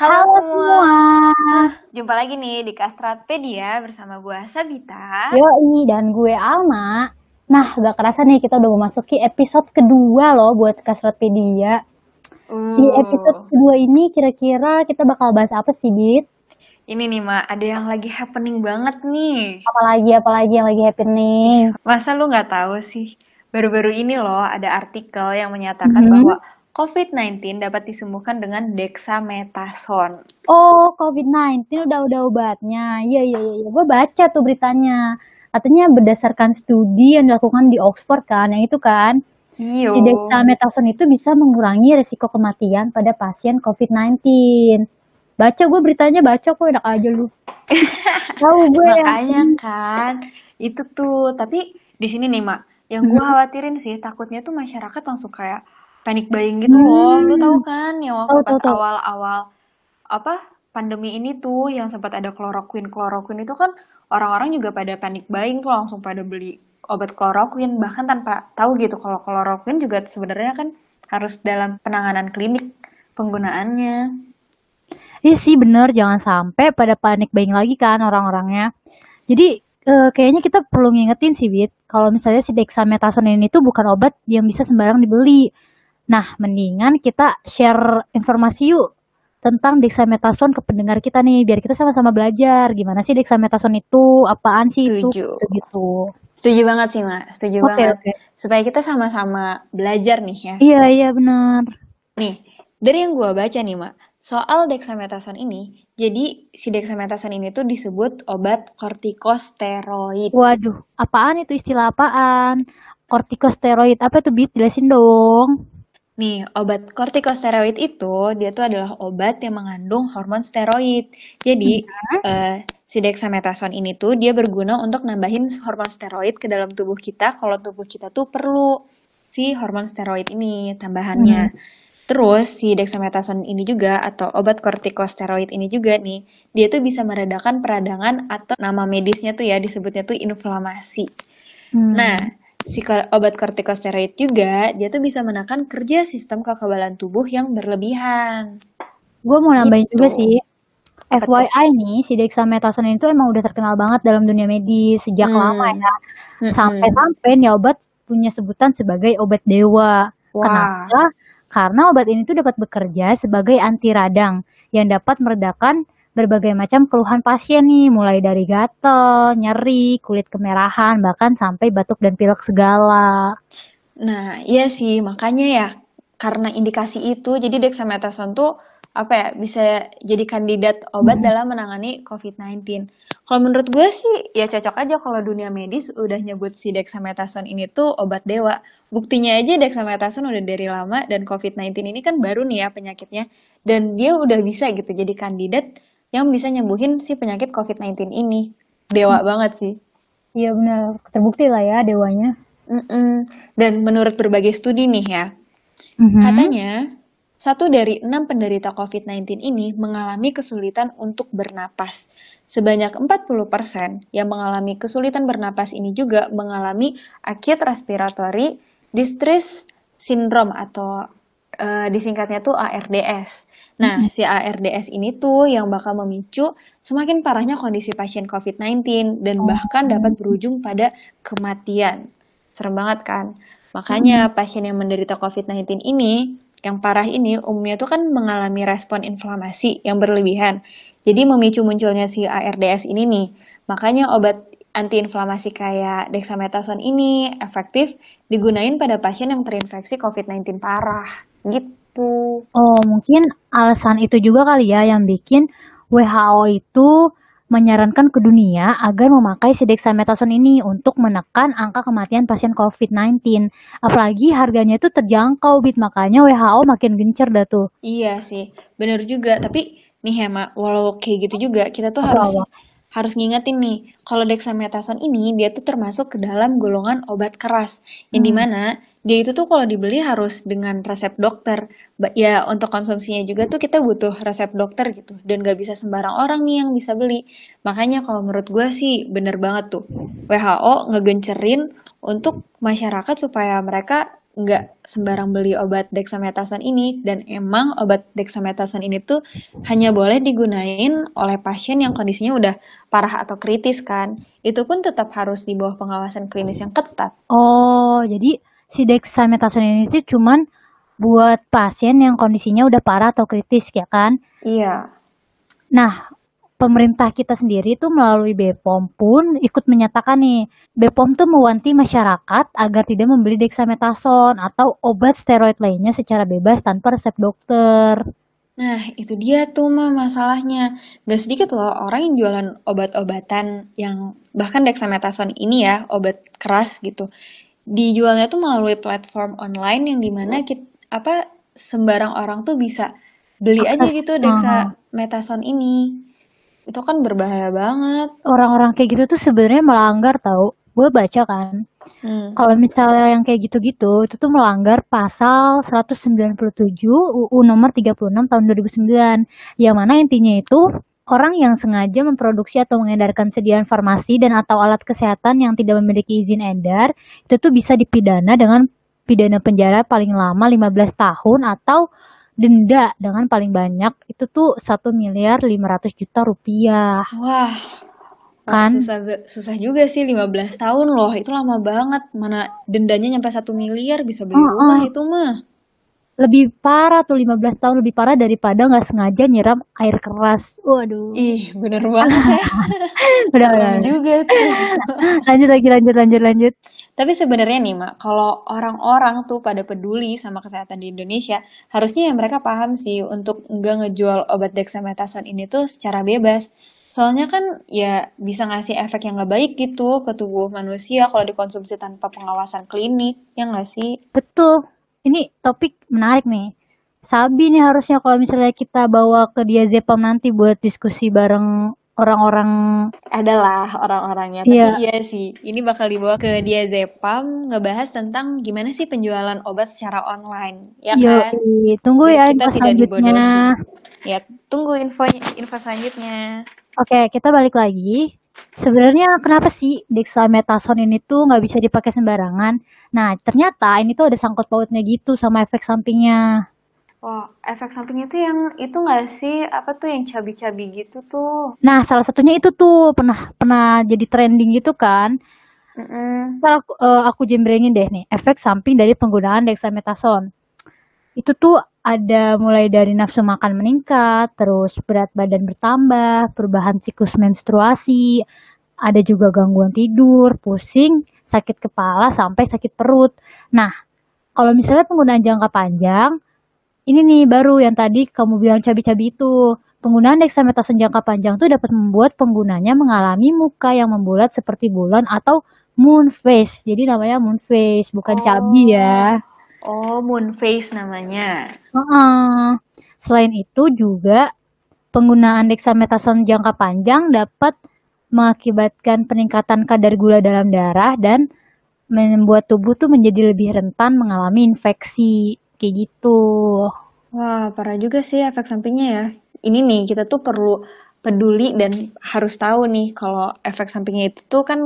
Halo, Halo semua. semua. Jumpa lagi nih di Kastratpedia bersama gua Sabita. Yoi, dan gue Alma. Nah, gak kerasa nih kita udah memasuki episode kedua loh buat Kasratpedia. Di episode Uh, kedua ini kira-kira kita bakal bahas apa sih, Git? ini nih Ma, ada yang lagi happening banget nih. Apalagi, apalagi yang lagi happening? Masa lu nggak tahu sih? Baru-baru ini loh ada artikel yang menyatakan Mhm. bahwa COVID-19 dapat disembuhkan dengan dexamethasone. Oh, COVID-19 udah udah obatnya. Iya, iya, iya. iya. Gue baca tuh beritanya. Katanya berdasarkan studi yang dilakukan di Oxford kan, yang itu kan. Iyo. Si dexamethasone itu bisa mengurangi resiko kematian pada pasien COVID-19. Baca gue beritanya, baca kok enak aja lu. Tahu gue yang Makanya kan, itu tuh. Tapi di sini nih Mak, yang gua khawatirin sih takutnya tuh masyarakat langsung kayak panic buying gitu loh. Lu tahu Hmm, kan yang waktu tahu tahu pas tahu. awal-awal apa pandemi ini tuh yang sempat ada kloroquine kloroquine itu kan orang-orang juga pada panic buying tuh langsung pada beli obat kloroquine bahkan tanpa tahu gitu kalau kloroquine juga sebenarnya kan harus dalam penanganan klinik penggunaannya. Iya sih bener, jangan sampai pada panik buying lagi kan orang-orangnya. Jadi eh, kayaknya kita perlu ngingetin sih, Wit, kalau misalnya si dexamethasone ini tuh bukan obat yang bisa sembarang dibeli. Nah, mendingan kita share informasi yuk tentang dexamethasone ke pendengar kita nih, biar kita sama-sama belajar gimana sih dexamethasone itu, apaan sih itu, Setuju. gitu-gitu. Setuju banget sih, Mak. Setuju Oke, banget. oke. Supaya kita sama-sama belajar nih ya. Iya, iya benar. Nih, dari yang gua baca nih, Mak, soal dexamethasone ini, jadi si dexamethasone ini tuh disebut obat kortikosteroid. Waduh, apaan itu istilah apaan? Kortikosteroid, apa tuh, Bit? Jelasin dong. Nih, obat kortikosteroid itu dia tuh adalah obat yang mengandung hormon steroid. Jadi, eh, si dexamethasone ini tuh dia berguna untuk nambahin hormon steroid ke dalam tubuh kita kalau tubuh kita tuh perlu si hormon steroid ini tambahannya. Hmm. Terus si dexamethasone ini juga atau obat kortikosteroid ini juga nih, dia tuh bisa meredakan peradangan atau nama medisnya tuh ya disebutnya tuh inflamasi. Nah, Hmm. Si obat kortikosteroid juga dia tuh bisa menekan kerja sistem kekebalan tubuh yang berlebihan. Gue mau nambahin juga Gitu. sih. Apa tuh? FYI nih, si dexamethasone itu emang udah terkenal banget dalam dunia medis sejak lama Hmm. ya. Mm-mm. Sampai-sampai nih obat punya sebutan sebagai obat dewa. Wah. Kenapa? Karena obat ini tuh dapat bekerja sebagai anti radang yang dapat meredakan berbagai macam keluhan pasien nih, mulai dari gatel, nyeri, kulit kemerahan, bahkan sampai batuk dan pilek segala. Nah, iya sih, makanya ya karena indikasi itu, jadi dexamethasone tuh apa ya bisa jadi kandidat obat Hmm. dalam menangani COVID-19. Kalau menurut gue sih ya cocok aja kalau dunia medis udah nyebut si dexamethasone ini tuh obat dewa. Buktinya aja dexamethasone udah dari lama dan COVID-19 ini kan baru nih ya penyakitnya dan dia udah bisa gitu jadi kandidat yang bisa nyembuhin si penyakit COVID-19 ini. Dewa banget sih. Iya benar, terbukti lah ya dewanya. Mm-mm. Dan menurut berbagai studi nih ya, Mhm. Katanya, satu dari enam penderita COVID-19 ini mengalami kesulitan untuk bernapas. Sebanyak 40% yang mengalami kesulitan bernapas ini juga mengalami acute respiratory distress syndrome atau eh, disingkatnya tuh ARDS. Nah, si ARDS ini tuh yang bakal memicu semakin parahnya kondisi pasien COVID-19 dan bahkan dapat berujung pada kematian. Serem banget kan? Makanya pasien yang menderita COVID-19 ini, yang parah ini umumnya tuh kan mengalami respon inflamasi yang berlebihan. Jadi memicu munculnya si ARDS ini nih. Makanya obat antiinflamasi kayak dexamethasone ini efektif digunain pada pasien yang terinfeksi COVID-19 parah. Gitu. Oh, mungkin alasan itu juga kali ya yang bikin WHO itu menyarankan ke dunia agar memakai si dexamethasone ini untuk menekan angka kematian pasien COVID-19. Apalagi harganya itu terjangkau, Bit. Makanya WHO makin gencer dah tuh. Iya sih, bener juga. Tapi nih ya, Mak, walau kayak gitu juga, kita tuh harus apa? Harus ngingetin nih, kalau dexamethasone ini dia tuh termasuk ke dalam golongan obat keras, yang Hmm. di mana dia itu tuh kalau dibeli harus dengan resep dokter. Ya untuk konsumsinya juga tuh kita butuh resep dokter gitu, dan gak bisa sembarang orang nih yang bisa beli. Makanya kalau menurut gue sih bener banget tuh, WHO ngegencerin untuk masyarakat supaya mereka nggak sembarang beli obat dexamethasone ini dan emang obat dexamethasone ini tuh hanya boleh digunain oleh pasien yang kondisinya udah parah atau kritis kan. Itu pun tetap harus di bawah pengawasan klinis yang ketat. Oh, jadi si dexamethasone ini tuh cuman buat pasien yang kondisinya udah parah atau kritis ya kan? Iya. Nah, pemerintah kita sendiri tuh melalui BPOM pun ikut menyatakan nih, BPOM tuh mewanti masyarakat agar tidak membeli dexamethasone atau obat steroid lainnya secara bebas tanpa resep dokter. Nah, itu dia tuh mah masalahnya. Gak sedikit loh orang yang jualan obat-obatan yang bahkan dexamethasone ini ya, obat keras gitu. Dijualnya tuh melalui platform online yang di mana kita, apa sembarang orang tuh bisa beli aja gitu dexamethasone ini itu kan berbahaya banget. Orang-orang kayak gitu tuh sebenarnya melanggar tau. Gue baca kan. Hmm. Kalau misalnya yang kayak gitu-gitu, itu tuh melanggar pasal 197 UU nomor 36 tahun 2009. Yang mana intinya itu orang yang sengaja memproduksi atau mengedarkan sediaan farmasi dan atau alat kesehatan yang tidak memiliki izin edar, itu tuh bisa dipidana dengan pidana penjara paling lama 15 tahun atau denda dengan paling banyak itu tuh satu miliar lima ratus juta rupiah. Wah, kan? susah susah juga sih 15 tahun loh. Itu lama banget. Mana dendanya nyampe satu miliar bisa beli uh, rumah itu mah lebih parah tuh 15 tahun lebih parah daripada nggak sengaja nyiram air keras. Waduh. Ih, bener banget ya. udah, udah. juga tuh. lanjut lagi, lanjut, lanjut, lanjut. Tapi sebenarnya nih, Mak, kalau orang-orang tuh pada peduli sama kesehatan di Indonesia, harusnya yang mereka paham sih untuk nggak ngejual obat dexamethasone ini tuh secara bebas. Soalnya kan ya bisa ngasih efek yang nggak baik gitu ke tubuh manusia kalau dikonsumsi tanpa pengawasan klinik, ya nggak sih? Betul ini topik menarik nih. Sabi nih harusnya kalau misalnya kita bawa ke dia Zepam nanti buat diskusi bareng orang-orang adalah orang-orangnya. Tapi iya. iya sih ini bakal dibawa ke dia Zepam ngebahas tentang gimana sih penjualan obat secara online ya kan? tunggu ya info selanjutnya. ya tunggu info info selanjutnya. Oke kita balik lagi Sebenarnya kenapa sih dexamethasone ini tuh nggak bisa dipakai sembarangan? Nah, ternyata ini tuh ada sangkut pautnya gitu sama efek sampingnya. Oh, efek sampingnya tuh yang itu nggak sih apa tuh yang cabi-cabi gitu tuh? Nah, salah satunya itu tuh pernah pernah jadi trending gitu kan. Mm -mm. aku, uh, aku jembrengin deh nih efek samping dari penggunaan dexamethasone. Itu tuh ada mulai dari nafsu makan meningkat, terus berat badan bertambah, perubahan siklus menstruasi, ada juga gangguan tidur, pusing, sakit kepala, sampai sakit perut. Nah, kalau misalnya penggunaan jangka panjang, ini nih baru yang tadi kamu bilang cabi-cabi itu. Penggunaan dexamethasone jangka panjang itu dapat membuat penggunanya mengalami muka yang membulat seperti bulan atau moon face. Jadi namanya moon face, bukan oh. cabi ya. Oh, moon face namanya. Uh, selain itu juga penggunaan dexamethasone jangka panjang dapat mengakibatkan peningkatan kadar gula dalam darah dan membuat tubuh tuh menjadi lebih rentan mengalami infeksi kayak gitu. Wah, parah juga sih efek sampingnya ya. Ini nih kita tuh perlu peduli dan harus tahu nih kalau efek sampingnya itu tuh kan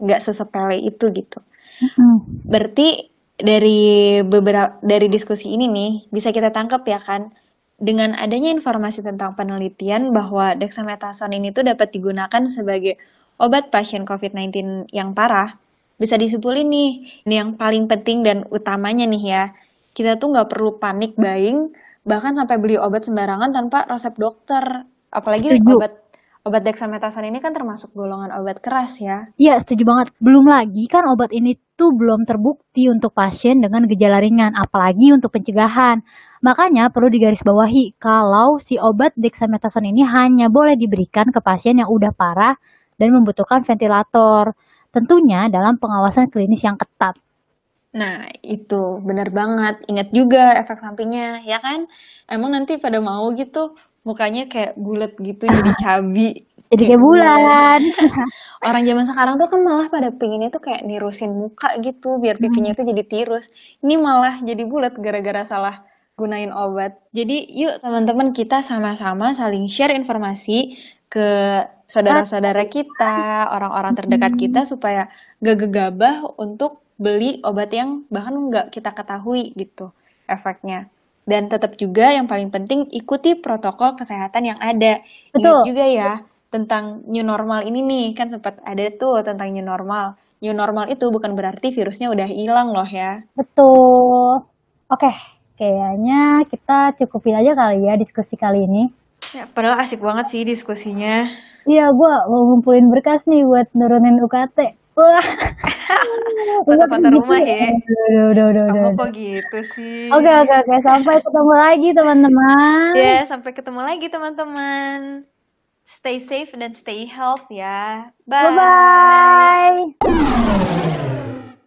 nggak sesepele itu gitu. Mm-hmm. Berarti dari beberapa dari diskusi ini nih bisa kita tangkap ya kan dengan adanya informasi tentang penelitian bahwa dexamethasone ini tuh dapat digunakan sebagai obat pasien COVID-19 yang parah, bisa disimpulin nih, ini yang paling penting dan utamanya nih ya, kita tuh nggak perlu panik buying, bahkan sampai beli obat sembarangan tanpa resep dokter. Apalagi Setuju. obat obat dexamethasone ini kan termasuk golongan obat keras ya. Iya, setuju banget. Belum lagi kan obat ini tuh belum terbukti untuk pasien dengan gejala ringan, apalagi untuk pencegahan. Makanya perlu digarisbawahi kalau si obat dexamethasone ini hanya boleh diberikan ke pasien yang udah parah dan membutuhkan ventilator. Tentunya dalam pengawasan klinis yang ketat. Nah, itu benar banget. Ingat juga efek sampingnya, ya kan? Emang nanti pada mau gitu mukanya kayak bulat gitu jadi cabi jadi kayak bulan orang zaman sekarang tuh kan malah pada pengennya tuh kayak nirusin muka gitu biar hmm. pipinya tuh jadi tirus. Ini malah jadi bulat gara-gara salah gunain obat. Jadi yuk teman-teman kita sama-sama saling share informasi ke saudara-saudara kita orang-orang terdekat kita supaya gak gegabah untuk beli obat yang bahkan nggak kita ketahui gitu efeknya. Dan tetap juga yang paling penting ikuti protokol kesehatan yang ada. Betul. Ingat juga ya tentang new normal ini nih kan sempat ada tuh tentang new normal. New normal itu bukan berarti virusnya udah hilang loh ya. Betul. Oke, kayaknya kita cukupin aja kali ya diskusi kali ini. Ya, padahal asik banget sih diskusinya. Iya, gue mau ngumpulin berkas nih buat nurunin UKT. Wah. Foto-foto rumah ya. Udah, udah, udah, Kamu udah. kok gitu sih? Oke, oke, oke. Sampai ketemu lagi, teman-teman. Ya, sampai ketemu lagi teman-teman. Stay safe dan stay healthy ya. Bye. Bye-bye.